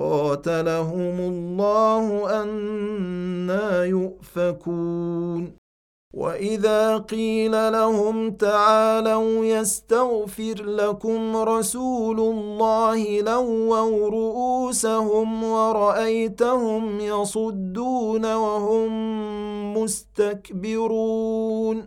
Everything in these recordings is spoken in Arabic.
قاتلهم الله أنا يؤفكون. وإذا قيل لهم تعالوا يستغفر لكم رسول الله لووا رؤوسهم ورأيتهم يصدون وهم مستكبرون.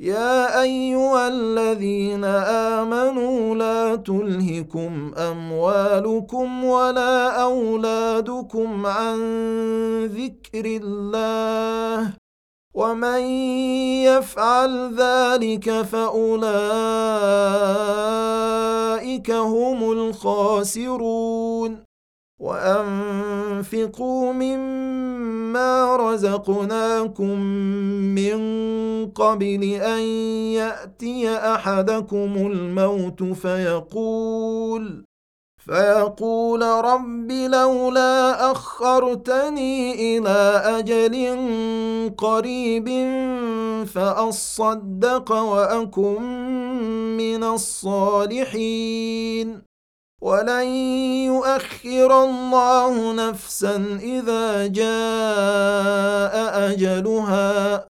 يا أيها الذين آمنوا لا تلهكم أموالكم ولا أولادكم عن ذكر الله ومن يفعل ذلك فأولئك هم الخاسرون وأنفقوا مما رزقناكم من قبل أن يأتي أحدكم الموت فيقول فيقول رب لولا أخرتني إلى أجل قريب فأصدق وأكن من الصالحين. ولن يؤخر الله نفسا إذا جاء أجلها.